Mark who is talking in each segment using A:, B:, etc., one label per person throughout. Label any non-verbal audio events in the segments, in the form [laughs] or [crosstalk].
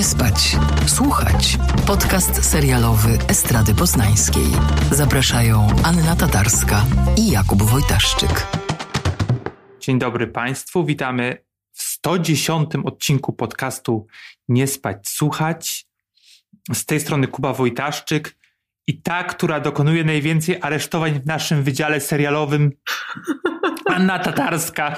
A: Nie spać, słuchać. Podcast serialowy Estrady Poznańskiej. Zapraszają Anna Tatarska i Jakub Wojtaszczyk.
B: Dzień dobry Państwu, witamy w 110 odcinku podcastu Nie spać, słuchać. Z tej strony Kuba Wojtaszczyk i ta, która dokonuje najwięcej aresztowań w naszym wydziale serialowym, [laughs] Anna Tatarska.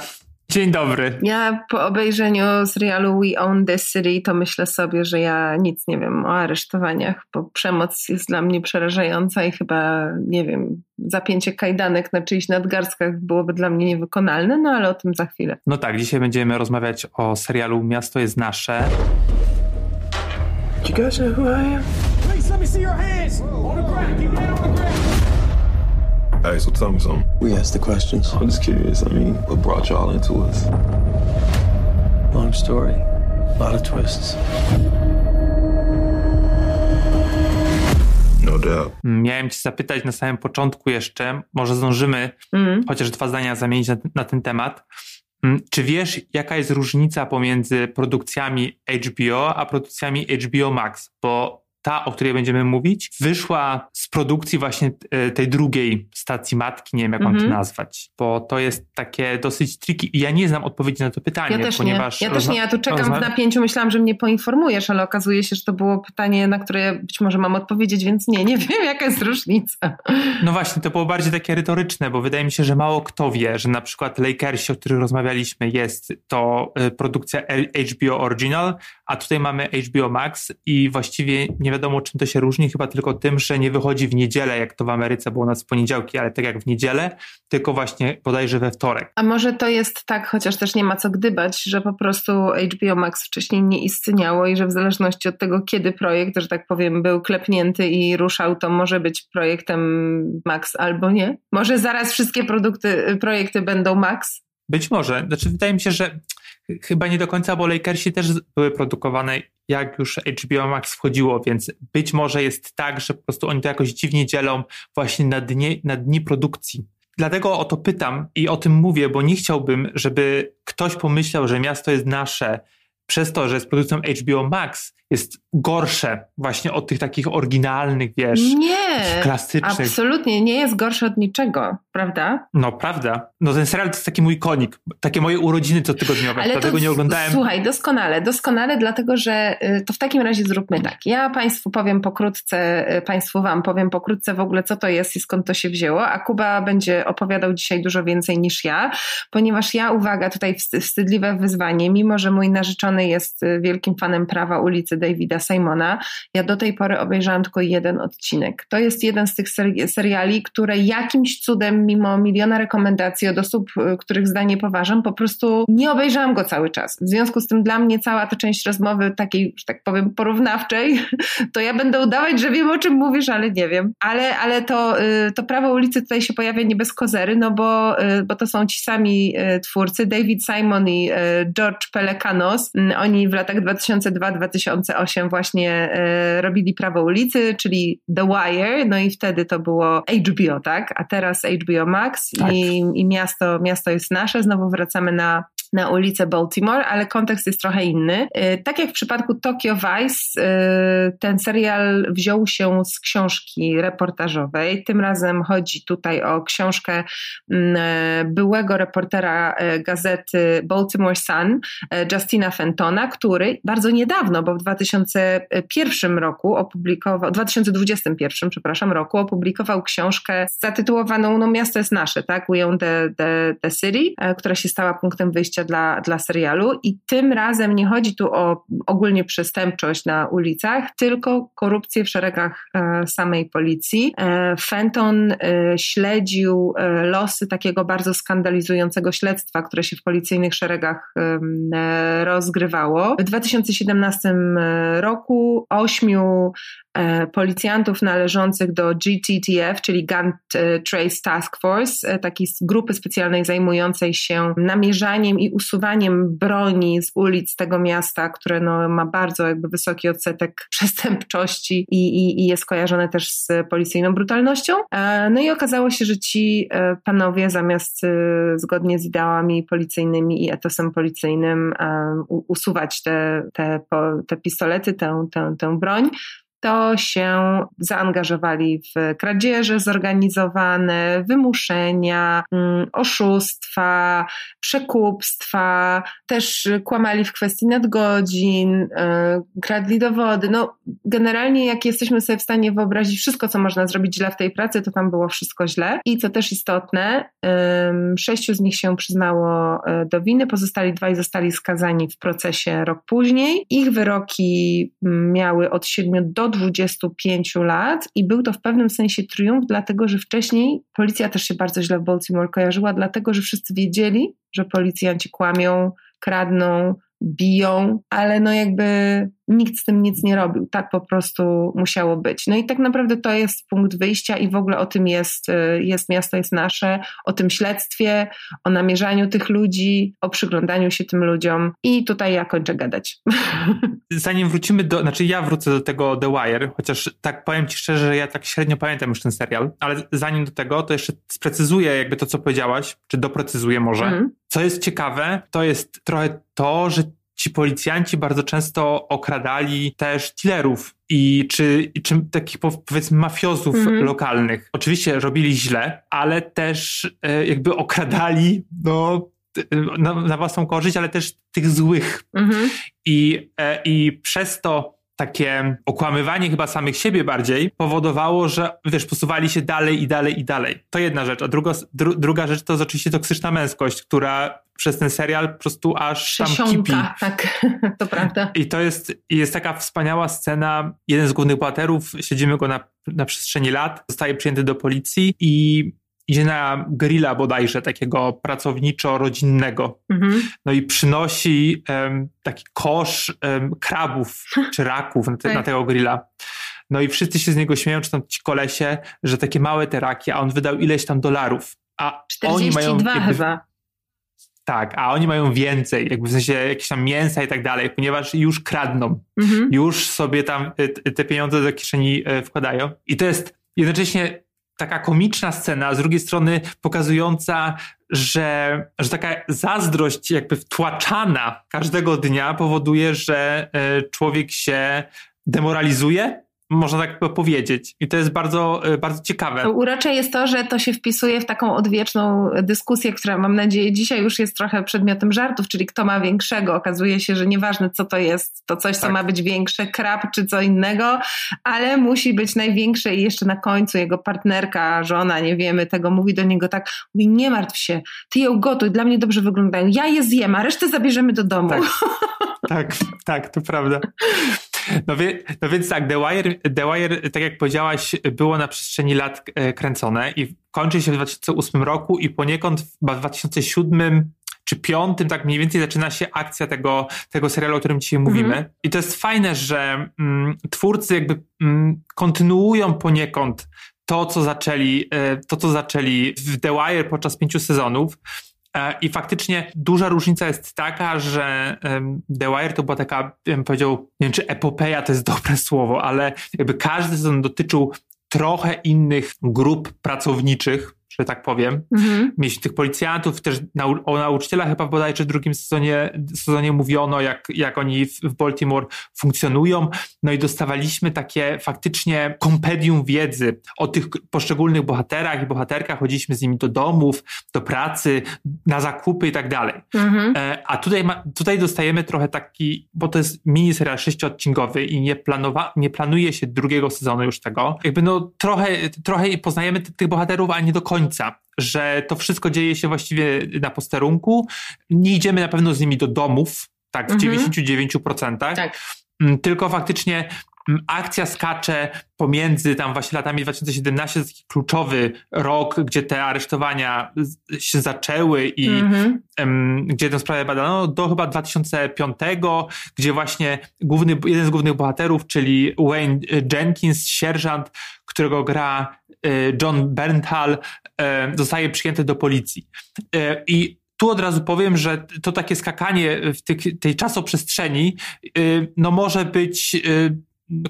B: Dzień dobry.
C: Ja po obejrzeniu serialu We Own This City to myślę sobie, że ja nic nie wiem o aresztowaniach, bo przemoc jest dla mnie przerażająca i chyba, nie wiem, zapięcie kajdanek na czyichś nadgarstkach byłoby dla mnie niewykonalne, no ale o tym za chwilę.
B: No tak, dzisiaj będziemy rozmawiać o serialu Miasto jest nasze.
C: Do you guys know who I am?
D: Please let me see your hands on the ground. Keep your hand on the.
E: Hey, so tell me something.
F: We asked the questions.
E: I'm just curious. I mean, what brought y'all into us?
F: Long story. A lot of twists.
E: No doubt.
B: Miałem Cię zapytać na samym początku jeszcze, może zdążymy
C: Mm.
B: chociaż dwa zdania zamienić na, na ten temat. Mm, Czy wiesz, jaka jest różnica pomiędzy produkcjami HBO a produkcjami HBO Max? Bo ta, o której będziemy mówić, wyszła z produkcji właśnie e, tej drugiej stacji matki, nie wiem jak mam to
C: Mhm.
B: nazwać, bo to jest takie dosyć tricky i ja nie znam odpowiedzi na to pytanie,
C: Ja też nie.
B: ponieważ...
C: Ja też nie. Ja tu czekam w napięciu. Myślałam, że mnie poinformujesz, ale okazuje się, że to było pytanie, na które być może mam odpowiedzieć, więc nie, nie [laughs] wiem, jaka jest różnica.
B: No właśnie, to było bardziej takie retoryczne, bo wydaje mi się, że mało kto wie, że na przykład Lakersi, o których rozmawialiśmy, jest to y, produkcja HBO Original, a tutaj mamy HBO Max i właściwie nie wiadomo czym to się różni, chyba tylko tym, że nie wychodzi w niedzielę, jak to w Ameryce było nas w poniedziałki, ale tak jak w niedzielę, tylko właśnie bodajże we wtorek.
C: A może to jest tak, chociaż też nie ma co gdybać, że po prostu HBO Max wcześniej nie istniało i że w zależności od tego, kiedy projekt, że tak powiem, był klepnięty i ruszał, to może być projektem Max albo nie. Może zaraz wszystkie produkty, projekty będą Max.
B: Być może, znaczy wydaje mi się, że ch- chyba nie do końca, bo Lakersi też były produkowane jak już HBO Max wchodziło, więc być może jest tak, że po prostu oni to jakoś dziwnie dzielą właśnie na, dnie, na dni produkcji. Dlatego o to pytam i o tym mówię, bo nie chciałbym, żeby ktoś pomyślał, że miasto jest nasze przez to, że z produkcją HBO Max jest gorsze właśnie od tych takich oryginalnych, wiesz,
C: Nie,
B: klasycznych.
C: absolutnie nie jest gorsze od niczego, prawda?
B: No prawda. No ten serial to jest taki mój konik, takie moje urodziny cotygodniowe, dlatego
C: to,
B: nie oglądałem.
C: Słuchaj, doskonale, doskonale, dlatego że y, to w takim razie zróbmy tak. Ja Państwu powiem pokrótce, y, Państwu Wam powiem pokrótce w ogóle, co to jest i skąd to się wzięło, a Kuba będzie opowiadał dzisiaj dużo więcej niż ja, ponieważ ja, uwaga, tutaj wst- wstydliwe wyzwanie, mimo że mój narzeczony jest y, wielkim fanem prawa ulicy Davida Simona, ja do tej pory obejrzałam tylko jeden odcinek. To jest jeden z tych seri- seriali, które jakimś cudem, mimo miliona rekomendacji od osób, y, których zdanie poważam, po prostu nie obejrzałam go cały czas. W związku z tym dla mnie cała ta część rozmowy takiej, że tak powiem, porównawczej, [laughs] to ja będę udawać, że wiem o czym mówisz, ale nie wiem. Ale, ale to, y, to prawo ulicy tutaj się pojawia nie bez kozery, no bo, bo to są ci sami twórcy, David Simon i George Pelecanos. Oni w latach 2002-2008 właśnie y, robili prawo ulicy, czyli The Wire, no i wtedy to było HBO, tak? A teraz HBO Max
B: Tak.
C: i, i miasto, miasto jest nasze. Znowu wracamy na na ulicę Baltimore, ale kontekst jest trochę inny. Y, Tak jak w przypadku Tokyo Vice, y, ten serial wziął się z książki reportażowej. Tym razem chodzi tutaj o książkę mm, e, byłego reportera e, gazety Baltimore Sun, e, Justina Fentona, który bardzo niedawno, bo w 2001 roku opublikował, 2021, przepraszam, roku opublikował książkę zatytułowaną no, Miasto jest nasze, tak? We own the, the, the city, która się stała punktem wyjścia dla, dla serialu i tym razem nie chodzi tu o ogólnie przestępczość na ulicach, tylko korupcję w szeregach e, samej policji. E, Fenton e, śledził losy takiego bardzo skandalizującego śledztwa, które się w policyjnych szeregach rozgrywało. W 2017 roku ośmiu policjantów należących do GTTF, czyli Gun e, Trace Task Force, e, takiej grupy specjalnej zajmującej się namierzaniem i usuwaniem broni z ulic tego miasta, które no, ma bardzo jakby wysoki odsetek [laughs] przestępczości i, i, i jest kojarzone też z policyjną brutalnością. No i okazało się, że ci panowie zamiast zgodnie z ideałami policyjnymi i etosem policyjnym usuwać te, te, te pistolety, tę, tę, tę broń, to się zaangażowali w kradzieże zorganizowane, wymuszenia, mm, oszustwa, przekupstwa, też kłamali w kwestii nadgodzin, e, kradli dowody. No, generalnie, jak jesteśmy sobie w stanie wyobrazić wszystko, co można zrobić źle w tej pracy, to tam było wszystko źle. I co też istotne, sześciu z nich się przyznało e, do winy, pozostali dwaj zostali skazani w procesie rok później. Ich wyroki mm, miały od 7 do 25 lat i był to w pewnym sensie triumf, dlatego że wcześniej policja też się bardzo źle w Baltimore kojarzyła, dlatego że wszyscy wiedzieli, że policjanci kłamią, kradną, biją, ale no jakby nikt z tym nic nie robił. Tak po prostu musiało być. No i tak naprawdę to jest punkt wyjścia i w ogóle o tym jest, y, jest miasto jest nasze, o tym śledztwie, o namierzaniu tych ludzi, o przyglądaniu się tym ludziom i tutaj ja kończę gadać. [laughs]
B: Zanim wrócimy do, znaczy ja wrócę do tego The Wire, chociaż tak powiem Ci szczerze, że ja tak średnio pamiętam już ten serial, ale zanim do tego, to jeszcze sprecyzuję jakby to, co powiedziałaś, czy doprecyzuję może. Mm. Co jest ciekawe, to jest trochę to, że ci policjanci bardzo często okradali też dealerów i czy, czy takich powiedzmy mafiozów mhm. lokalnych. Oczywiście robili źle, ale też e, jakby okradali no, na, na własną korzyść, ale też tych złych. Mhm. I, e, I przez to takie okłamywanie chyba samych siebie bardziej powodowało, że wiesz, posuwali się dalej i dalej i dalej. To jedna rzecz. A druga, dru, druga rzecz to jest oczywiście toksyczna męskość, która przez ten serial po prostu aż tam kipi.
C: tak, [laughs] to prawda.
B: I to jest, jest taka wspaniała scena. Jeden z głównych bohaterów, siedzimy go na, na przestrzeni lat, zostaje przyjęty do policji i idzie na grilla bodajże, takiego pracowniczo-rodzinnego. Mhm. No i przynosi um, taki kosz um, krabów czy raków na, te, tak. na tego grilla. No i wszyscy się z niego śmieją, czy tam ci kolesie, że takie małe te raki, a on wydał ileś tam dolarów. A
C: 42 oni mają jakby, chyba.
B: Tak, a oni mają więcej, jakby w sensie jakieś tam mięsa i tak dalej, ponieważ już kradną, mhm. już sobie tam e, te pieniądze do kieszeni e, wkładają. I to jest jednocześnie taka komiczna scena, z drugiej strony pokazująca, że, że taka zazdrość jakby wtłaczana każdego dnia powoduje, że e, człowiek się demoralizuje można tak powiedzieć. I to jest bardzo, e, bardzo ciekawe.
C: Urocze jest to, że to się wpisuje w taką odwieczną dyskusję, która mam nadzieję dzisiaj już jest trochę przedmiotem żartów, czyli kto ma większego. Okazuje się, że nieważne co to jest, to coś, tak. co ma być większe, krab czy co innego, ale musi być największe i jeszcze na końcu jego partnerka, żona, nie wiemy tego, mówi do niego tak, mówi nie martw się, ty je ugotuj, dla mnie dobrze wyglądają, ja je zjem, a resztę zabierzemy do domu.
B: Tak, [laughs] tak, tak to prawda. No, wie, no, więc tak, The Wire, The Wire, tak jak powiedziałaś, było na przestrzeni lat e, kręcone i kończy się w 2008 roku i poniekąd w 2007 czy piątym, tak mniej więcej zaczyna się akcja tego, tego serialu, o którym dzisiaj mhm. mówimy. I to jest fajne, że mm, twórcy jakby mm, kontynuują poniekąd to, co zaczęli, e, to, co zaczęli w The Wire podczas pięciu sezonów. E, I faktycznie duża różnica jest taka, że The Wire to była taka, bym powiedział, nie wiem czy epopeja to jest [laughs] dobre słowo, ale jakby każdy sezon dotyczył trochę innych grup pracowniczych, że tak powiem. Mhm. Mieć tych policjantów, też nau o nauczycielach chyba bodajże w drugim sezonie, sezonie mówiono, jak, jak oni w, w Baltimore funkcjonują. No i dostawaliśmy takie faktycznie kompedium wiedzy o tych poszczególnych bohaterach i bohaterkach. Chodziliśmy z nimi do domów, do pracy, na zakupy i tak dalej. Mhm. E, a tutaj, ma, tutaj dostajemy trochę taki, bo to jest mini serial sześciodcinkowy i nie, planowa, nie planuje się drugiego sezonu już tego. Jakby no trochę, trochę poznajemy tych bohaterów, a nie do końca końca, że to wszystko dzieje się właściwie na posterunku. Nie idziemy na pewno z nimi do domów, tak, w mhm. 99%. Tak. Mm, tylko faktycznie mm, akcja skacze pomiędzy tam właśnie latami 2017, to taki kluczowy rok, gdzie te aresztowania się zaczęły i
C: Mhm.
B: gdzie tę sprawę badano, do chyba 2005, gdzie właśnie główny, jeden z głównych bohaterów, czyli Wayne Jenkins, sierżant, którego gra e, John Bernthal, e, zostaje przyjęty do policji. E, I tu od razu powiem, że to takie skakanie w tych, tej czasoprzestrzeni no może być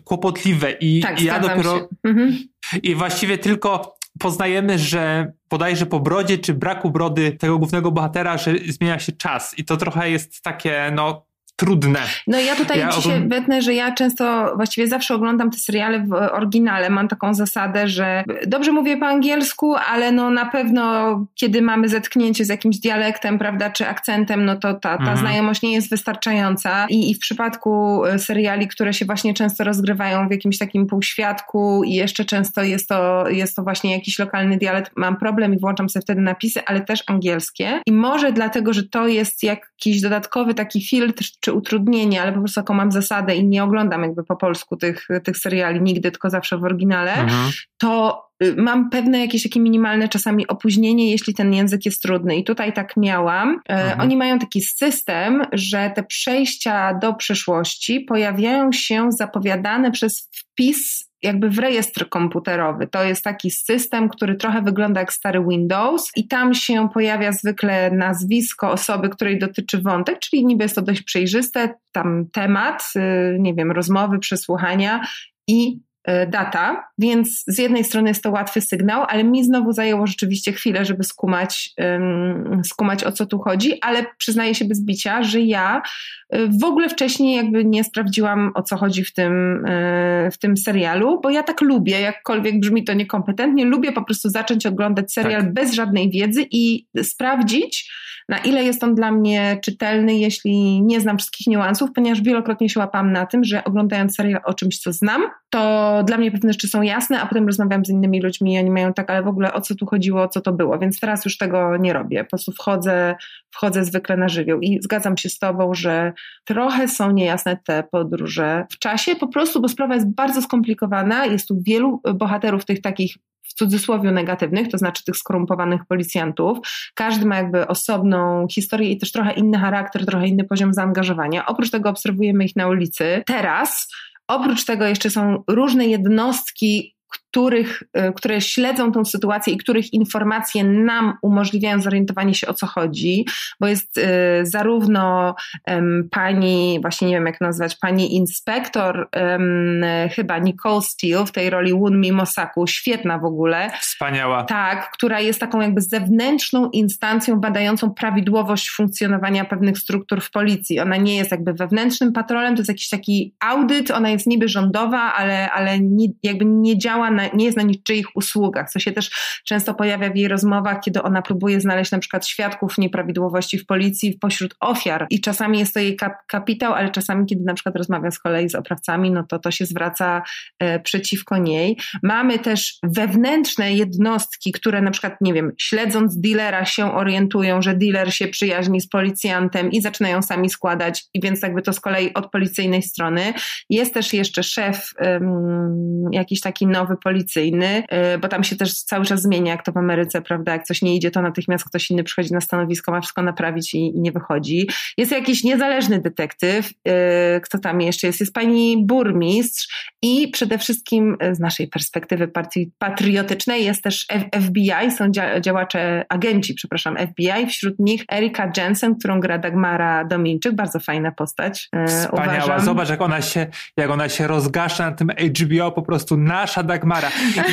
B: kłopotliwe i,
C: Tak,
B: i ja dopiero.
C: Mhm.
B: i właściwie tylko poznajemy, że bodajże po brodzie czy braku brody tego głównego bohatera, że zmienia się czas i to trochę jest takie no trudne.
C: No ja tutaj
B: Ja
C: ci się wetnę, że ja często, właściwie zawsze oglądam te seriale w oryginale. Mam taką zasadę, że dobrze mówię po angielsku, ale no na pewno kiedy mamy zetknięcie z jakimś dialektem, prawda, czy akcentem, no to ta, ta
B: Mhm.
C: znajomość nie jest wystarczająca. I, I w przypadku e, seriali, które się właśnie często rozgrywają w jakimś takim półświadku i jeszcze często jest to, jest to właśnie jakiś lokalny dialekt, mam problem i włączam sobie wtedy napisy, ale też angielskie. I może dlatego, że to jest jakiś dodatkowy taki filtr czy utrudnienie, ale po prostu taką mam zasadę i nie oglądam jakby po polsku tych, tych seriali nigdy, tylko zawsze w oryginale,
B: Mhm.
C: to mam pewne jakieś takie minimalne czasami opóźnienie, jeśli ten język jest trudny. I tutaj tak miałam. E,
B: Mhm.
C: Oni mają taki system, że te przejścia do przyszłości pojawiają się zapowiadane przez wpis jakby w rejestr komputerowy. To jest taki system, który trochę wygląda jak stary Windows i tam się pojawia zwykle nazwisko osoby, której dotyczy wątek, czyli niby jest to dość przejrzyste, tam temat, y, nie wiem, rozmowy, przesłuchania i y, data, więc z jednej strony jest to łatwy sygnał, ale mi znowu zajęło rzeczywiście chwilę, żeby skumać, skumać o co tu chodzi, ale przyznaję się bez bicia, że ja y, w ogóle wcześniej jakby nie sprawdziłam o co chodzi w tym, y, w tym serialu, bo ja tak lubię, jakkolwiek brzmi to niekompetentnie, lubię po prostu zacząć oglądać serial
B: Tak.
C: bez żadnej wiedzy i sprawdzić, na ile jest on dla mnie czytelny, jeśli nie znam wszystkich niuansów, ponieważ wielokrotnie się łapam na tym, że oglądając serial o czymś, co znam, to dla mnie pewne rzeczy są jasne, a potem rozmawiam z innymi ludźmi i oni mają tak, ale w ogóle o co tu chodziło, o co to było, więc teraz już tego nie robię. Po prostu wchodzę, wchodzę zwykle na żywioł i zgadzam się z tobą, że trochę są niejasne te podróże w czasie, po prostu, bo sprawa jest bardzo skomplikowana, jest tu wielu bohaterów tych takich w cudzysłowie negatywnych, to znaczy tych skorumpowanych policjantów. Każdy ma jakby osobną historię i też trochę inny charakter, trochę inny poziom zaangażowania. Oprócz tego obserwujemy ich na ulicy. Teraz, oprócz tego jeszcze są różne jednostki, których, y, które śledzą tą sytuację i których informacje nam umożliwiają zorientowanie się o co chodzi, bo jest y, zarówno pani, właśnie nie wiem jak nazwać, pani inspektor, chyba Nicole Steele w tej roli Wunmi Mosaku, świetna w ogóle,
B: Wspaniała.
C: tak, która jest taką jakby zewnętrzną instancją badającą prawidłowość funkcjonowania pewnych struktur w policji. Ona nie jest jakby wewnętrznym patrolem, to jest jakiś taki audyt, ona jest niby rządowa, ale, ale nie, jakby nie działa, na, nie jest na niczyich usługach, co się też często pojawia w jej rozmowach, kiedy ona próbuje znaleźć na przykład świadków nieprawidłowości w policji pośród ofiar i czasami jest to jej kap, kapitał, ale czasami kiedy na przykład rozmawia z kolei z oprawcami, no to to się zwraca e, przeciwko niej. Mamy też wewnętrzne jednostki, które na przykład, nie wiem, śledząc dealera się orientują, że dealer się przyjaźni z policjantem i zaczynają sami składać i więc jakby to z kolei od policyjnej strony. Jest też jeszcze szef jakiś taki nowy policyjny, y, bo tam się też cały czas zmienia, jak to w Ameryce, prawda? Jak coś nie idzie, to natychmiast ktoś inny przychodzi na stanowisko, ma wszystko naprawić i, i nie wychodzi. Jest jakiś niezależny detektyw, y, kto tam jeszcze jest? Jest pani burmistrz i przede wszystkim z naszej perspektywy partii patriotycznej jest też FBI, są dzia- działacze, agenci, przepraszam, FBI, wśród nich Erika Jensen, którą gra Dagmara Dominczyk, bardzo fajna postać,
B: Wspaniała.
C: uważam.
B: Zobacz, jak ona się, jak ona się rozgasza na tym HBO, po prostu nasza Dagmara.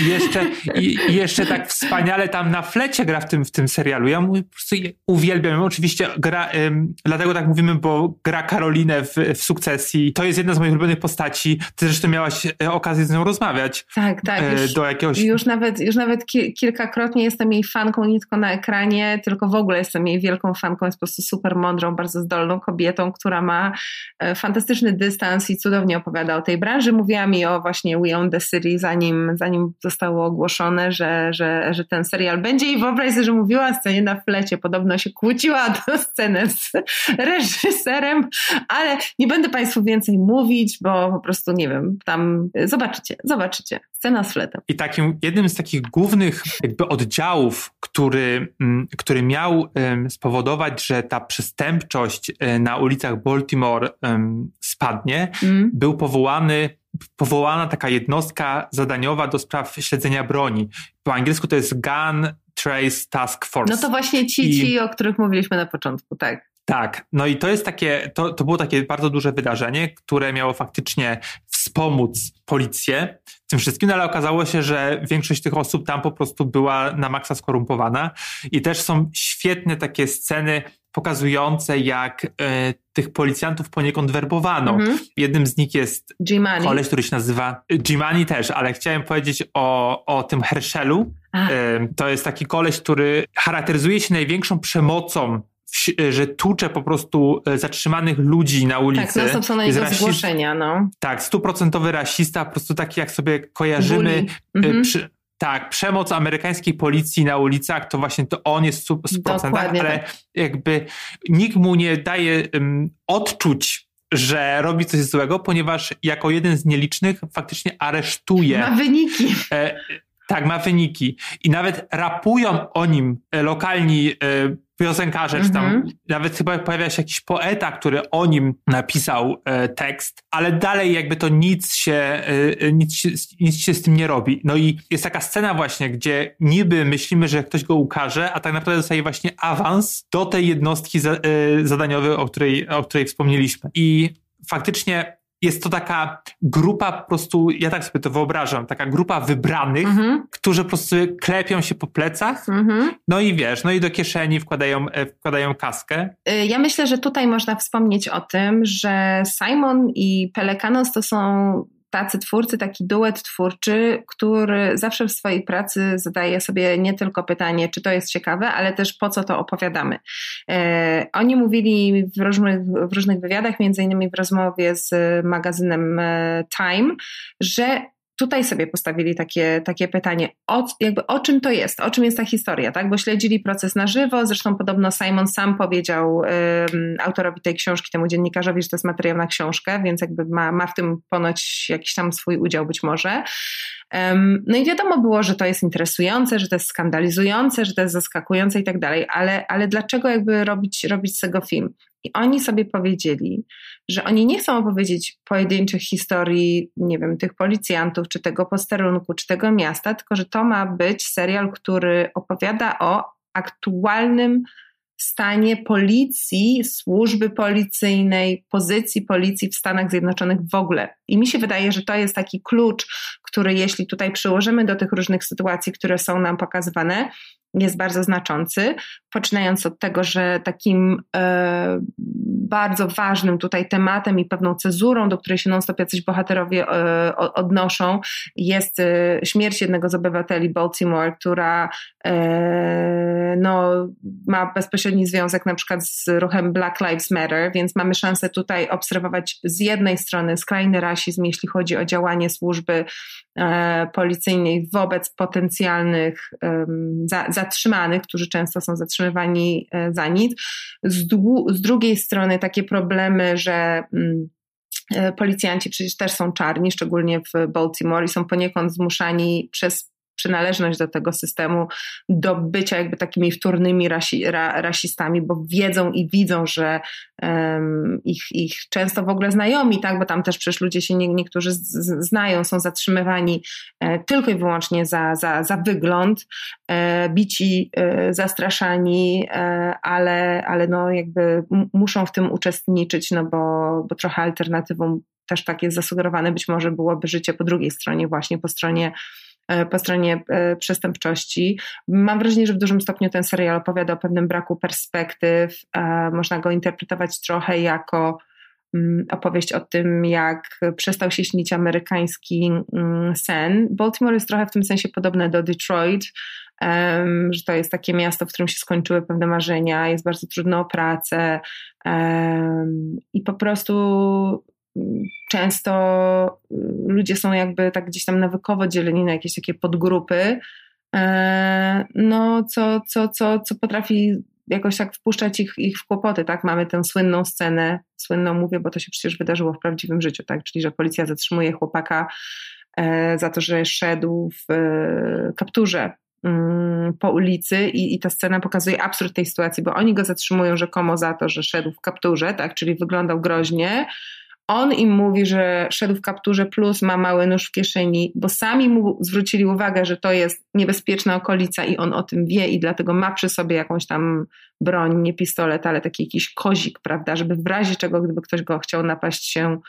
B: I jeszcze, i, jeszcze tak wspaniale tam na flecie gra w tym, w tym serialu. Ja mówię, po prostu uwielbiam. Oczywiście gra, ym, dlatego tak mówimy, bo gra Karolinę w, w sukcesji. To jest jedna z moich ulubionych postaci. Ty zresztą miałaś e, okazję z nią rozmawiać.
C: Tak, tak.
B: e,
C: Już,
B: do jakiegoś...
C: już nawet, już nawet ki- kilkakrotnie jestem jej fanką, nie tylko na ekranie, tylko w ogóle jestem jej wielką fanką. Jest po prostu super mądrą, bardzo zdolną kobietą, która ma e, fantastyczny dystans i cudownie opowiada o tej branży. Mówiła mi o właśnie We Own the City, zanim, zanim zostało ogłoszone, że, że, że ten serial będzie i wyobraź sobie, że mówiła scenie na flecie, podobno się kłóciła [laughs] tę scenę z reżyserem, ale nie będę Państwu więcej mówić, bo po prostu nie wiem, tam zobaczycie, zobaczycie, scena z fletem.
B: I takim jednym z takich głównych jakby oddziałów, który, mm, który miał spowodować, że ta przestępczość e, na ulicach Baltimore spadnie, mm. był powołany powołana taka jednostka zadaniowa do spraw śledzenia broni. Po angielsku to jest Gun Trace Task Force.
C: No to właśnie ci, ci I... o których mówiliśmy na początku, tak.
B: Tak, no i to jest takie, to, to było takie bardzo duże wydarzenie, które miało faktycznie wspomóc policję w tym wszystkim, no ale okazało się, że większość tych osób tam po prostu była na maksa skorumpowana i też są świetne takie sceny pokazujące, jak y, tych policjantów poniekąd werbowano. Mhm. Jednym z nich jest Gimani. koleś, który się nazywa Gimani też, ale chciałem powiedzieć o, o tym Herschelu. Y, to jest taki koleś, który charakteryzuje się największą przemocą że tłucze po prostu e, zatrzymanych ludzi na ulicy.
C: Tak, no są na jego rasist... zgłoszenia, no.
B: Tak, stuprocentowy rasista, po prostu taki jak sobie kojarzymy. E, mhm. Przy... Tak, przemoc amerykańskiej policji na ulicach to właśnie to on jest w procentach, ale tak. jakby nikt mu nie daje um, odczuć, że robi coś złego, ponieważ jako jeden z nielicznych faktycznie aresztuje.
C: Ma wyniki. E,
B: tak, ma wyniki. I nawet rapują o nim lokalni e, piosenkarze, mm -hmm. czy tam mhm. nawet chyba pojawia się jakiś poeta, który o nim napisał e, tekst, ale dalej jakby to nic się, e, e, nic, się, nic się z tym nie robi. No i jest taka scena właśnie, gdzie niby myślimy, że ktoś go ukaże, a tak naprawdę dostaje właśnie awans do tej jednostki za, e, zadaniowej, o której, o której wspomnieliśmy. I faktycznie jest to taka grupa po prostu, ja tak sobie to wyobrażam, taka grupa wybranych, mhm. którzy po prostu klepią się po plecach, mhm. no i wiesz, no i do kieszeni wkładają, e, wkładają kaskę.
C: Y, ja myślę, że tutaj można wspomnieć o tym, że Simon i Pelekanos to są tacy twórcy, taki duet twórczy, który zawsze w swojej pracy zadaje sobie nie tylko pytanie, czy to jest ciekawe, ale też po co to opowiadamy. E, oni mówili w różnych, w różnych wywiadach, między innymi w rozmowie z magazynem e, Time, że tutaj sobie postawili takie, takie pytanie, o, jakby o czym to jest, o czym jest ta historia, tak? Bo śledzili proces na żywo, zresztą podobno Simon sam powiedział um, autorowi tej książki, temu dziennikarzowi, że to jest materiał na książkę, więc jakby ma, ma w tym ponoć jakiś tam swój udział być może. Um, no i wiadomo było, że to jest interesujące, że to jest skandalizujące, że to jest zaskakujące i tak dalej, ale, ale dlaczego jakby robić, robić z tego film? I oni sobie powiedzieli, że oni nie chcą opowiedzieć pojedynczych historii, nie wiem, tych policjantów, czy tego posterunku, czy tego miasta, tylko że to ma być serial, który opowiada o aktualnym stanie policji, służby policyjnej, pozycji policji w Stanach Zjednoczonych w ogóle. I mi się wydaje, że to jest taki klucz, który jeśli tutaj przyłożymy do tych różnych sytuacji, które są nam pokazywane, jest bardzo znaczący, poczynając od tego, że takim e, bardzo ważnym tutaj tematem i pewną cezurą, do której się non-stop jacyś bohaterowie e, odnoszą, jest e, śmierć jednego z obywateli Baltimore, która e, no, ma bezpośredni związek na przykład z ruchem Black Lives Matter, więc mamy szansę tutaj obserwować z jednej strony skrajny rasizm, jeśli chodzi o działanie służby e, policyjnej wobec potencjalnych za, zatrzymanych, którzy często są zatrzymywani e, za nic. Z, z drugiej strony takie problemy, że mm, e, policjanci przecież też są czarni, szczególnie w Baltimore i są poniekąd zmuszani przez przynależność do tego systemu, do bycia jakby takimi wtórnymi rasi, ra, rasistami, bo wiedzą i widzą, że um, ich, ich często w ogóle znajomi, tak, bo tam też przecież ludzie się nie, niektórzy z, z, znają, są zatrzymywani e, tylko i wyłącznie za, za, za wygląd, e, bici, e, zastraszani, e, ale, ale no jakby muszą w tym uczestniczyć, no bo, bo trochę alternatywą też tak jest zasugerowane, być może byłoby życie po drugiej stronie, właśnie po stronie po stronie e, przestępczości. Mam wrażenie, że w dużym stopniu ten serial opowiada o pewnym braku perspektyw. E, można go interpretować trochę jako mm, opowieść o tym, jak przestał się śnić amerykański mm, sen. Baltimore jest trochę w tym sensie podobne do Detroit, że to jest takie miasto, w którym się skończyły pewne marzenia, jest bardzo trudno o pracę i po prostu często y, ludzie są jakby tak gdzieś tam nawykowo dzieleni na jakieś takie podgrupy, e, no co, co, co, co potrafi jakoś tak wpuszczać ich, ich w kłopoty, tak? Mamy tę słynną scenę, słynną mówię, bo to się przecież wydarzyło w prawdziwym życiu, tak? Czyli, że policja zatrzymuje chłopaka e, za to, że szedł w e, kapturze mm, po ulicy i, i ta scena pokazuje absurd tej sytuacji, bo oni go zatrzymują rzekomo za to, że szedł w kapturze, tak? Czyli wyglądał groźnie, on im mówi, że szedł w kapturze plus ma mały nóż w kieszeni, bo sami mu zwrócili uwagę, że to jest niebezpieczna okolica i on o tym wie i dlatego ma przy sobie jakąś tam broń, nie pistolet, ale taki jakiś kozik, prawda, żeby w razie czego, gdyby ktoś go chciał napaść się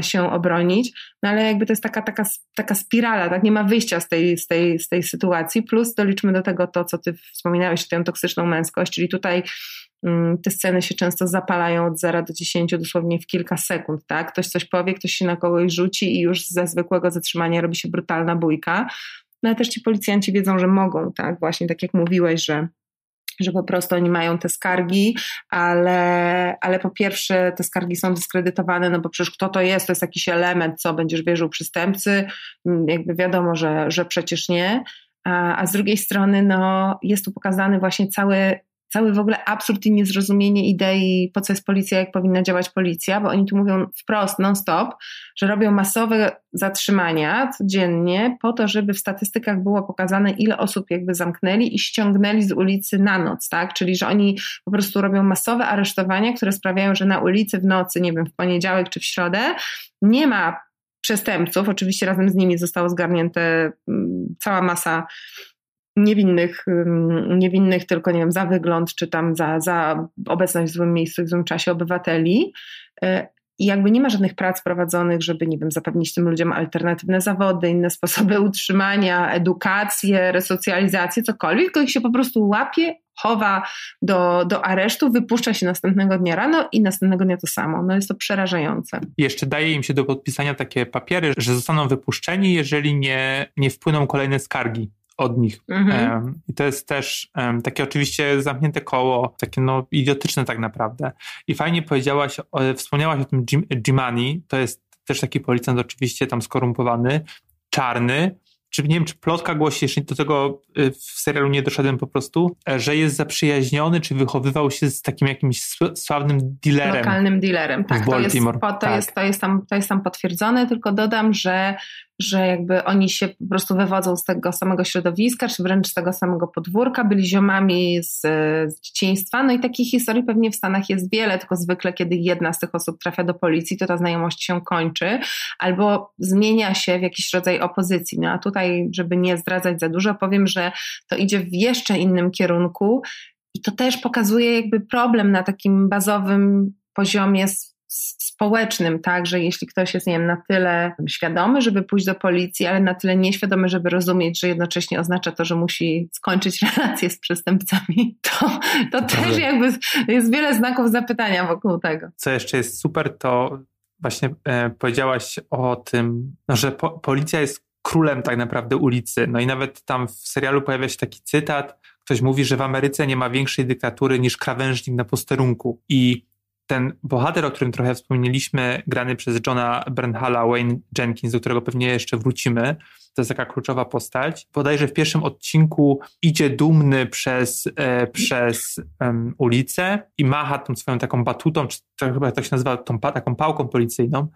C: się obronić, no ale jakby to jest taka, taka, taka spirala, tak, nie ma wyjścia z tej, z, tej, z tej sytuacji, plus doliczmy do tego to, co ty wspominałeś, tę toksyczną męskość, czyli tutaj Mm, te sceny się często zapalają od 0 do 10 dosłownie w kilka sekund, tak? Ktoś coś powie, ktoś się na kogoś rzuci i już ze zwykłego zatrzymania robi się brutalna bójka. No ale też ci policjanci wiedzą, że mogą, tak? Właśnie tak jak mówiłeś, że że po prostu oni mają te skargi, ale, ale po pierwsze te skargi są dyskredytowane, no bo przecież kto to jest, to jest jakiś element, co będziesz wierzył przystępcy, mm, jakby wiadomo, że, że przecież nie, a, a z drugiej strony no, jest tu pokazany właśnie cały cały w ogóle absurd i niezrozumienie idei, po co jest policja, jak powinna działać policja, bo oni tu mówią wprost, non-stop, że robią masowe zatrzymania codziennie po to, żeby w statystykach było pokazane, ile osób jakby zamknęli i ściągnęli z ulicy na noc, tak? Czyli, że oni po prostu robią masowe aresztowania, które sprawiają, że na ulicy w nocy, nie wiem, w poniedziałek czy w środę nie ma przestępców. Oczywiście razem z nimi zostało zgarnięte mm, cała masa niewinnych, niewinnych tylko nie wiem, za wygląd, czy tam za, za obecność w złym miejscu, w złym czasie obywateli. E, I jakby nie ma żadnych prac prowadzonych, żeby, nie wiem, zapewnić tym ludziom alternatywne zawody, inne sposoby [laughs] utrzymania, edukację, resocjalizację, cokolwiek, tylko ich się po prostu łapie, chowa do, do aresztu, wypuszcza się następnego dnia rano i następnego dnia to samo. No jest to przerażające.
B: jeszcze daje im się do podpisania takie papiery, że zostaną wypuszczeni, jeżeli nie, nie wpłyną kolejne skargi od nich. Mhm. I to jest też takie oczywiście zamknięte koło, takie no idiotyczne tak naprawdę. I fajnie powiedziałaś, wspomniałaś o tym Jim, Jimani, to jest też taki policjant oczywiście tam skorumpowany, czarny, czy nie wiem, czy plotka głosi, jeszcze do tego y, w serialu nie doszedłem po prostu, e, że jest zaprzyjaźniony, czy wychowywał się z takim jakimś sławnym dealerem.
C: Lokalnym dealerem, tak. To, jest, to, tak. Jest, to, jest tam, to jest tam potwierdzone, tylko dodam, że że jakby oni się po prostu wywodzą z tego samego środowiska, czy wręcz z tego samego podwórka, byli ziomami z, z dzieciństwa. No i takich historii pewnie w Stanach jest wiele, tylko zwykle, kiedy jedna z tych osób trafia do policji, to ta znajomość się kończy albo zmienia się w jakiś rodzaj opozycji. No a tutaj, żeby nie zdradzać za dużo, powiem, że to idzie w jeszcze innym kierunku. I to też pokazuje jakby problem na takim bazowym poziomie społecznym, tak, że jeśli ktoś jest, nie wiem, na tyle świadomy, żeby pójść do policji, ale na tyle nieświadomy, żeby rozumieć, że jednocześnie oznacza to, że musi skończyć [laughs] relacje z przestępcami, to, to też jakby jest wiele znaków zapytania wokół tego.
B: Co jeszcze jest super, to właśnie e, powiedziałaś o tym, no, że po, policja jest królem tak naprawdę ulicy. No i nawet tam w serialu pojawia się taki cytat, ktoś mówi, że w Ameryce nie ma większej dyktatury niż krawężnik na posterunku. I ten bohater, o którym trochę wspomnieliśmy, grany przez Johna Bernhala, Wayne Jenkins, do którego pewnie jeszcze wrócimy, to jest taka kluczowa postać. Bodajże w pierwszym odcinku idzie dumny przez, e, przez um, ulicę i macha tą swoją taką batutą, czy to chyba tak się nazywa, tą taką pałką policyjną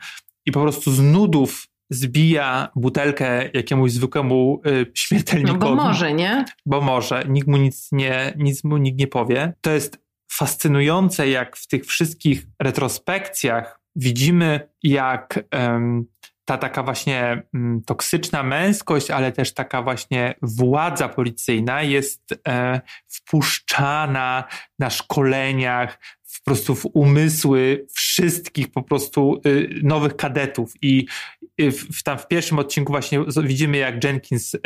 B: i po prostu z nudów zbija butelkę jakiemuś zwykłemu y, śmiertelnikowi. No
C: bo może, nie?
B: Bo może. Nikt mu nic nie, nic mu nikt nie powie. To jest fascynujące, jak w tych wszystkich retrospekcjach widzimy, jak um, ta taka właśnie um, toksyczna męskość, ale też taka właśnie władza policyjna jest e, wpuszczana na szkoleniach, po prostu w umysły wszystkich po prostu y, nowych kadetów. I y, w, tam w pierwszym odcinku właśnie widzimy jak Jenkins,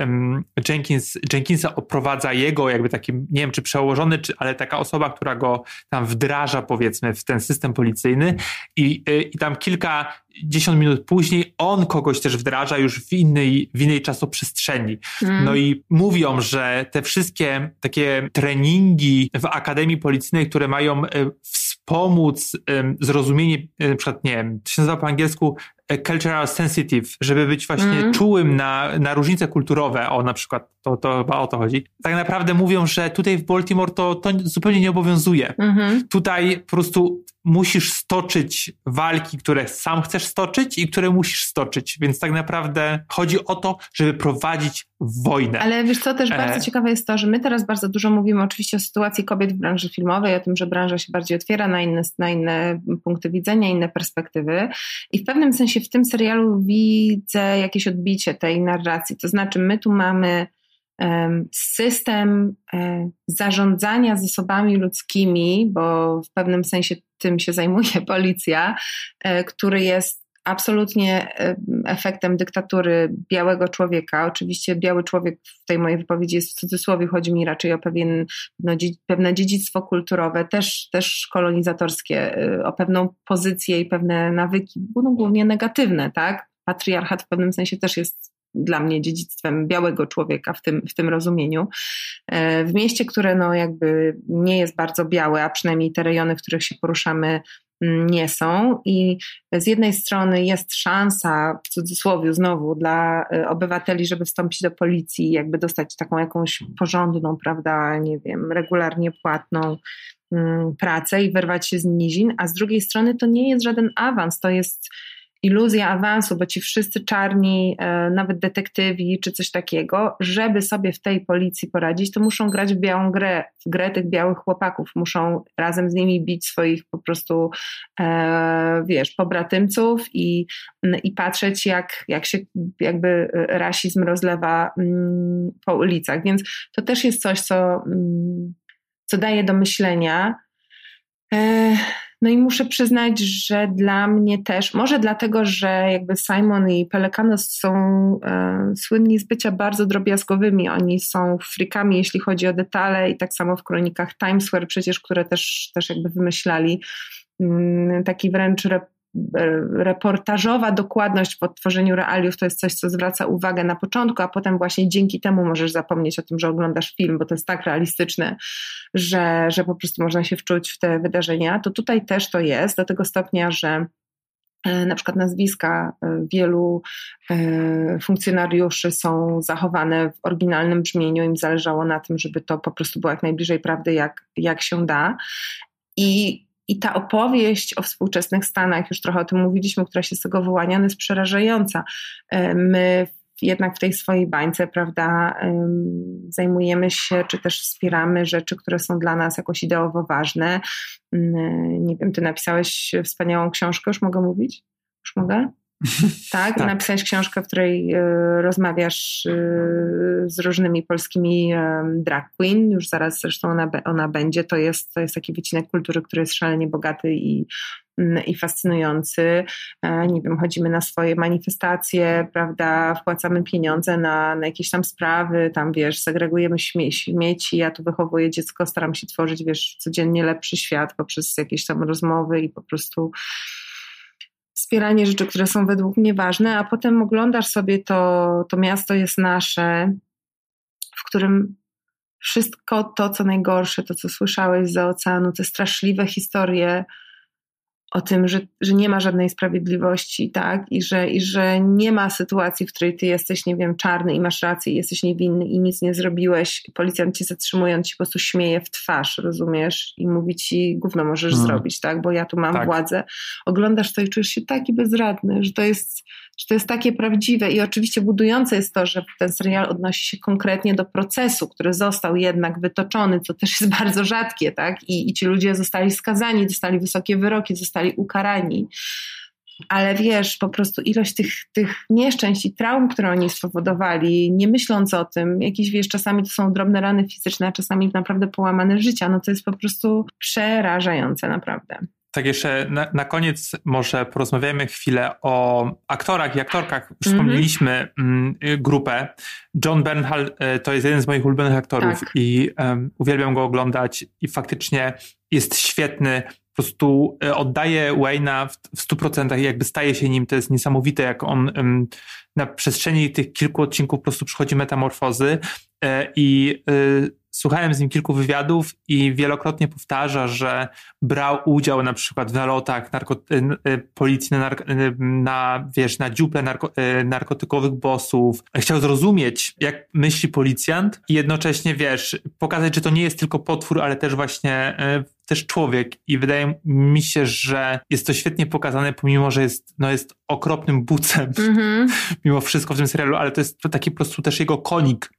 B: Jenkins Jenkinsa oprowadza jego jakby taki, nie wiem czy przełożony, czy, ale taka osoba, która go tam wdraża powiedzmy w ten system policyjny. I, y, i tam kilka dziesiąt minut później on kogoś też wdraża już w innej, w innej czasoprzestrzeni. Mm. No i mówią, że te wszystkie takie treningi w Akademii Policyjnej, które mają pomóc um, zrozumienie, na przykład, nie wiem, to się nazywa po angielsku e, cultural sensitive, żeby być właśnie mm. czułym na, na różnice kulturowe, o na przykład, to, to chyba o to chodzi. Tak naprawdę mówią, że tutaj w Baltimore to, to zupełnie nie obowiązuje. Mm -hmm. Tutaj po prostu musisz stoczyć walki, które sam chcesz stoczyć i które musisz stoczyć, więc tak naprawdę chodzi o to, żeby prowadzić wojnę.
C: Ale wiesz co, też bardzo e... ciekawe jest to, że my teraz bardzo dużo mówimy oczywiście o sytuacji kobiet w branży filmowej, o tym, że branża się bardziej otwiera na inne, na inne punkty widzenia, inne perspektywy i w pewnym sensie w tym serialu widzę jakieś odbicie tej narracji, to znaczy my tu mamy system e, zarządzania zasobami ludzkimi, bo w pewnym sensie tym się zajmuje [laughs] policja, e, który jest absolutnie efektem dyktatury białego człowieka. Oczywiście biały człowiek w tej mojej wypowiedzi jest w cudzysłowie, chodzi mi raczej o pewien, no, pewne dziedzictwo kulturowe, też, też kolonizatorskie, e, o pewną pozycję i pewne nawyki, no, głównie negatywne, tak? Patriarchat w pewnym sensie też jest dla mnie dziedzictwem białego człowieka w tym, w tym rozumieniu. E, w mieście, które no jakby nie jest bardzo białe, a przynajmniej te rejony, w których się poruszamy, nie są. I z jednej strony jest szansa, w cudzysłowie znowu, dla e, obywateli, żeby wstąpić do policji, jakby dostać taką jakąś porządną, prawda, nie wiem, regularnie płatną mm, pracę i wyrwać się z nizin, a z drugiej strony to nie jest żaden awans, to jest iluzja awansu, bo ci wszyscy czarni, e, nawet detektywi czy coś takiego, żeby sobie w tej policji poradzić, to muszą grać w białą grę, w grę tych białych chłopaków, muszą razem z nimi bić swoich po prostu, e, wiesz, pobratymców i, i patrzeć jak, jak się jakby rasizm rozlewa mm, po ulicach, więc to też jest coś, co, mm, co daje do myślenia. E, no i muszę przyznać, że dla mnie też, może dlatego, że jakby Simon i Pelekanos są e, słynni z bycia bardzo drobiazgowymi. Oni są frikami, jeśli chodzi o detale, i tak samo w kronikach Times Square, przecież, które też, też jakby wymyślali mm, taki wręcz rep reportażowa dokładność w odtworzeniu realiów to jest coś, co zwraca uwagę na początku, a potem właśnie dzięki temu możesz zapomnieć o tym, że oglądasz film, bo to jest tak realistyczne, że, że po prostu można się wczuć w te wydarzenia. To tutaj też to jest, do tego stopnia, że e, na przykład nazwiska e, wielu e, funkcjonariuszy są zachowane w oryginalnym brzmieniu. Im zależało na tym, żeby to po prostu było jak najbliżej prawdy, jak, jak się da. I i ta opowieść o współczesnych Stanach, już trochę o tym mówiliśmy, która się z tego wyłania, jest przerażająca. E, my jednak w tej swojej bańce, prawda, zajmujemy się, czy też wspieramy rzeczy, które są dla nas jakoś ideowo ważne. Mm, nie wiem, ty napisałeś wspaniałą książkę, już mogę mówić? Już mogę? Tak? tak, napisałeś książkę, w której y, rozmawiasz y, z różnymi polskimi y, drag queen, już zaraz zresztą ona, ona będzie, to jest, to jest taki wycinek kultury, który jest szalenie bogaty i, mm, i fascynujący. E, nie wiem, chodzimy na swoje manifestacje, prawda, wpłacamy pieniądze na, na jakieś tam sprawy, tam wiesz, segregujemy śmie śmieci, ja tu wychowuję dziecko, staram się tworzyć, wiesz, codziennie lepszy świat poprzez jakieś tam rozmowy i po prostu wspieranie rzeczy, które są według mnie ważne, a potem oglądasz sobie to, to miasto jest nasze, w którym wszystko to, co najgorsze, to, co słyszałeś z oceanu, te straszliwe historie o tym, że, że nie ma żadnej sprawiedliwości, tak? I że, I że nie ma sytuacji, w której ty jesteś, nie wiem, czarny i masz rację, i jesteś niewinny i nic nie zrobiłeś. Policjant cię zatrzymując ci po prostu śmieje w twarz, rozumiesz? I mówi ci, gówno możesz hmm. zrobić, tak? Bo ja tu mam tak. władzę. Oglądasz to i czujesz się taki bezradny, że to jest że to jest takie prawdziwe i oczywiście budujące jest to, że ten serial odnosi się konkretnie do procesu, który został jednak wytoczony, co też jest [laughs] bardzo rzadkie, tak? I, i ci ludzie zostali skazani, dostali wysokie wyroki, zostali ukarani. Ale wiesz, po prostu ilość tych, tych nieszczęść i traum, które oni spowodowali, nie myśląc o tym, jakieś wiesz, czasami to są drobne rany fizyczne, a czasami naprawdę połamane życia, no to jest po prostu przerażające, naprawdę.
B: Tak jeszcze na, na, koniec może porozmawiajmy chwilę o aktorach i aktorkach. Już mm -hmm. wspomnieliśmy mm, grupę. John Bernhal e, to jest jeden z moich ulubionych aktorów tak. i um, uwielbiam go oglądać i faktycznie jest świetny prostu e, oddaje Wayne'a w, w 100% i jakby staje się nim. To jest niesamowite, jak on um, na przestrzeni tych kilku odcinków po prostu przychodzi metamorfozy e, i y, słuchałem z nim kilku wywiadów i wielokrotnie powtarza, że brał udział na przykład w nalotach narko, y, y, policji na, y, na, wiesz, na dziuple narko, narkotykowych bossów. Chciał zrozumieć, jak myśli policjant i jednocześnie, wiesz, pokazać, że to nie jest tylko potwór, ale też właśnie też człowiek i wydaje mi się, że jest to świetnie pokazane, pomimo, że jest, no jest okropnym bucem mm-hmm. [laughs] mimo wszystko w tym serialu, ale to jest taki po prostu też jego konik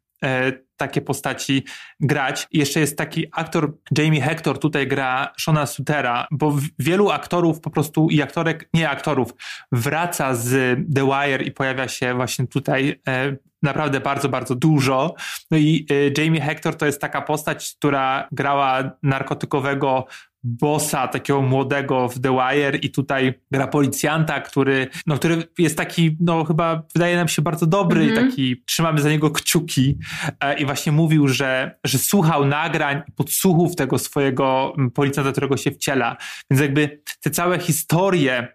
B: takie postaci grać. Jeszcze jest taki aktor, Jamie Hector tutaj gra Shona Sutera, bo wielu aktorów po prostu i aktorek, nie aktorów, wraca z The Wire i pojawia się właśnie tutaj e, naprawdę bardzo, bardzo dużo. No i e, Jamie Hector to jest taka postać, która grała narkotykowego bossa, takiego młodego w The Wire i tutaj gra policjanta, który, no, który jest taki, no chyba wydaje nam się bardzo dobry, mm -hmm. taki, trzymamy za niego kciuki e, i właśnie mówił, że, że słuchał nagrań i podsłuchów tego swojego policjanta, którego się wciela. Więc jakby te całe historie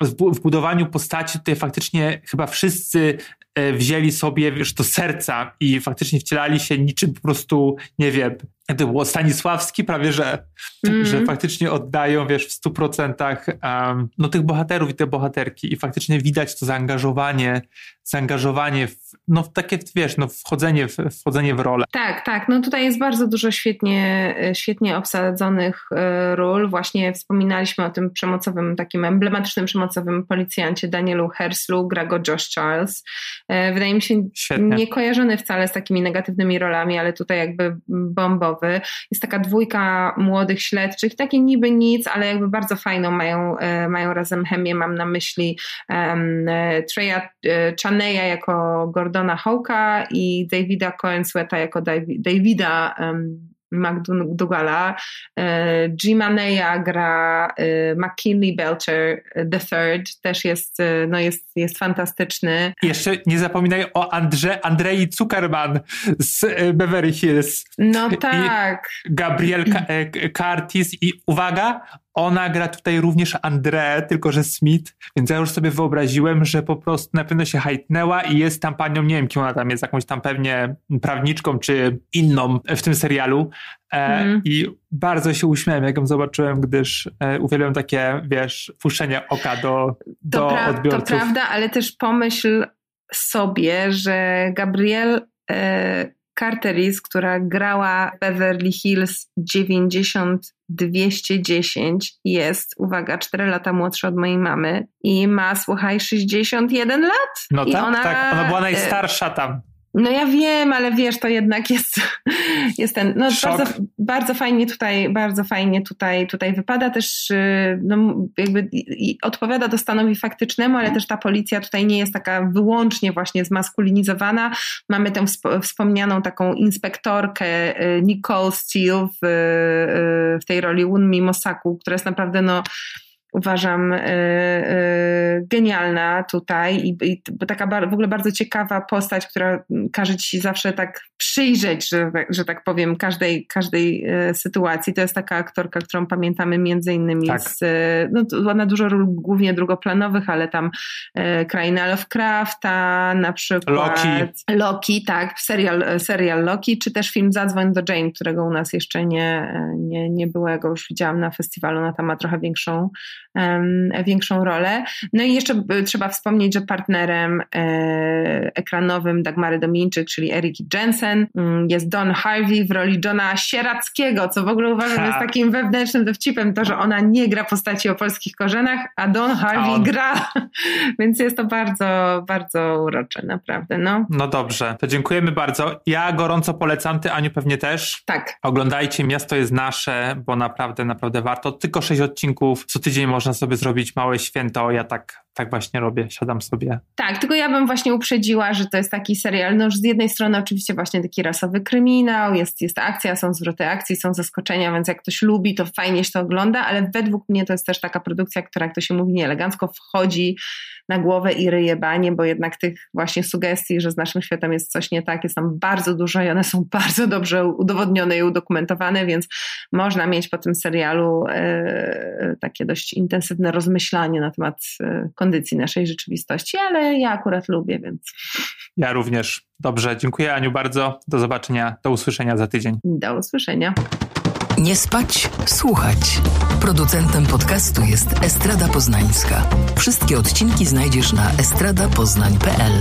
B: w budowaniu postaci tutaj faktycznie chyba wszyscy e, wzięli sobie, wiesz, do serca i faktycznie wcielali się niczym po prostu, nie wiem, to było Stanisławski prawie, że, mm. że faktycznie oddają, wiesz, w stu procentach um, no, tych bohaterów i te bohaterki i faktycznie widać to zaangażowanie, zaangażowanie w, no, w takie, wiesz, no, wchodzenie, w, wchodzenie w rolę.
C: Tak, tak, no tutaj jest bardzo dużo świetnie, świetnie obsadzonych e, ról. Właśnie wspominaliśmy o tym przemocowym, takim emblematycznym przemocowym policjancie Danielu Herslu, gra go Josh Charles. E, wydaje mi się Świetnie. nie kojarzony wcale z takimi negatywnymi rolami, ale tutaj jakby bombowy jest taka dwójka młodych śledczych, takie niby nic, ale jakby bardzo fajną mają, e, mają razem chemię. Mam na myśli um, Treya e, Chaneya jako Gordona Hołka i Davida Coensweta jako Davida um, McDougalla, e, Jimaneya gra e, McKinley Belcher the Third, też jest, e, no jest, jest fantastyczny.
B: Jeszcze nie zapominaj o Andrze, Andrei Zuckerman z Beverly Hills.
C: No tak.
B: I Gabriel Curtis i uwaga, ona gra tutaj również André, tylko że Smith, więc ja już sobie wyobraziłem, że po prostu na pewno się hajtnęła i jest tam panią, nie wiem kim ona tam jest, jakąś tam pewnie prawniczką czy inną w tym serialu. Mm. I bardzo się uśmiałem, jak ją zobaczyłem, gdyż e, uwielbiam takie, wiesz, puszczenie oka do, do to pra- odbiorców.
C: To prawda, ale też pomyśl sobie, że Gabriel e, Carteris, która grała Beverly Hills 90 210 jest, uwaga, 4 lata młodsza od mojej mamy i ma, słuchaj, 61 lat.
B: No
C: I
B: tak,
C: ona,
B: tak, ona była najstarsza tam.
C: No ja wiem, ale wiesz, to jednak jest, [laughs] jest ten, no bardzo, bardzo fajnie tutaj, bardzo fajnie tutaj, tutaj wypada też, y, no jakby odpowiada dostanowi faktycznemu, ale też ta policja tutaj nie jest taka wyłącznie właśnie zmaskulinizowana. Mamy tę wspomnianą taką inspektorkę y, Nicole Steele w, y, w tej roli Unmi Mosaku, która jest naprawdę no uważam y, y, genialna tutaj i, i taka bar, w ogóle bardzo ciekawa postać, która każe ci zawsze tak przyjrzeć, że, że tak powiem, każdej, każdej y, sytuacji. To jest taka aktorka, którą pamiętamy między innymi tak. z, no, ona dużo ról głównie drugoplanowych, ale tam Kraina Lovecrafta na przykład.
B: Loki.
C: Loki, tak, serial, serial Loki, czy też film Zadzwoń do Jane, którego u nas jeszcze nie, nie, nie było, ja go już widziałam na festiwalu, no tam ma trochę większą większą rolę. No i jeszcze trzeba wspomnieć, że partnerem e, ekranowym Dagmary Dominczyk, czyli Eriki Jensen, mm, jest Don Harvey w roli Johna Sierackiego, co w ogóle uważam jest takim wewnętrznym dowcipem, to, że ona nie gra postaci o polskich korzenach, a Don Harvey gra. [laughs] Więc jest to bardzo, bardzo urocze, naprawdę. No.
B: no dobrze, to dziękujemy bardzo. Ja gorąco polecam, ty Aniu pewnie też.
C: Tak.
B: Oglądajcie, miasto jest nasze, bo naprawdę, naprawdę warto. Tylko sześć odcinków co tydzień można sobie zrobić małe święto. Ja tak, tak właśnie robię, siadam sobie.
C: Tak, tylko ja bym właśnie uprzedziła, że to jest taki serial, no z jednej strony oczywiście właśnie taki rasowy kryminał, jest, jest akcja, są zwroty akcji, są zaskoczenia, więc jak ktoś lubi, to fajnie się to ogląda, ale według mnie to jest też taka produkcja, która, jak to się mówi nieelegancko, wchodzi na głowę i ryje banie, bo jednak tych właśnie sugestii, że z naszym światem jest coś nie tak, jest tam bardzo dużo i one są [laughs] bardzo dobrze udowodnione i udokumentowane, więc można mieć po tym serialu e, takie dość intensywne rozmyślanie na temat y, kondycji naszej rzeczywistości, ale ja akurat lubię, więc.
B: Ja również. Dobrze, dziękuję Aniu bardzo. Do zobaczenia, do usłyszenia za tydzień.
C: Do usłyszenia.
A: Nie spać, słuchać. Producentem podcastu jest Estrada Poznańska. Wszystkie odcinki znajdziesz na estradapoznań.pl.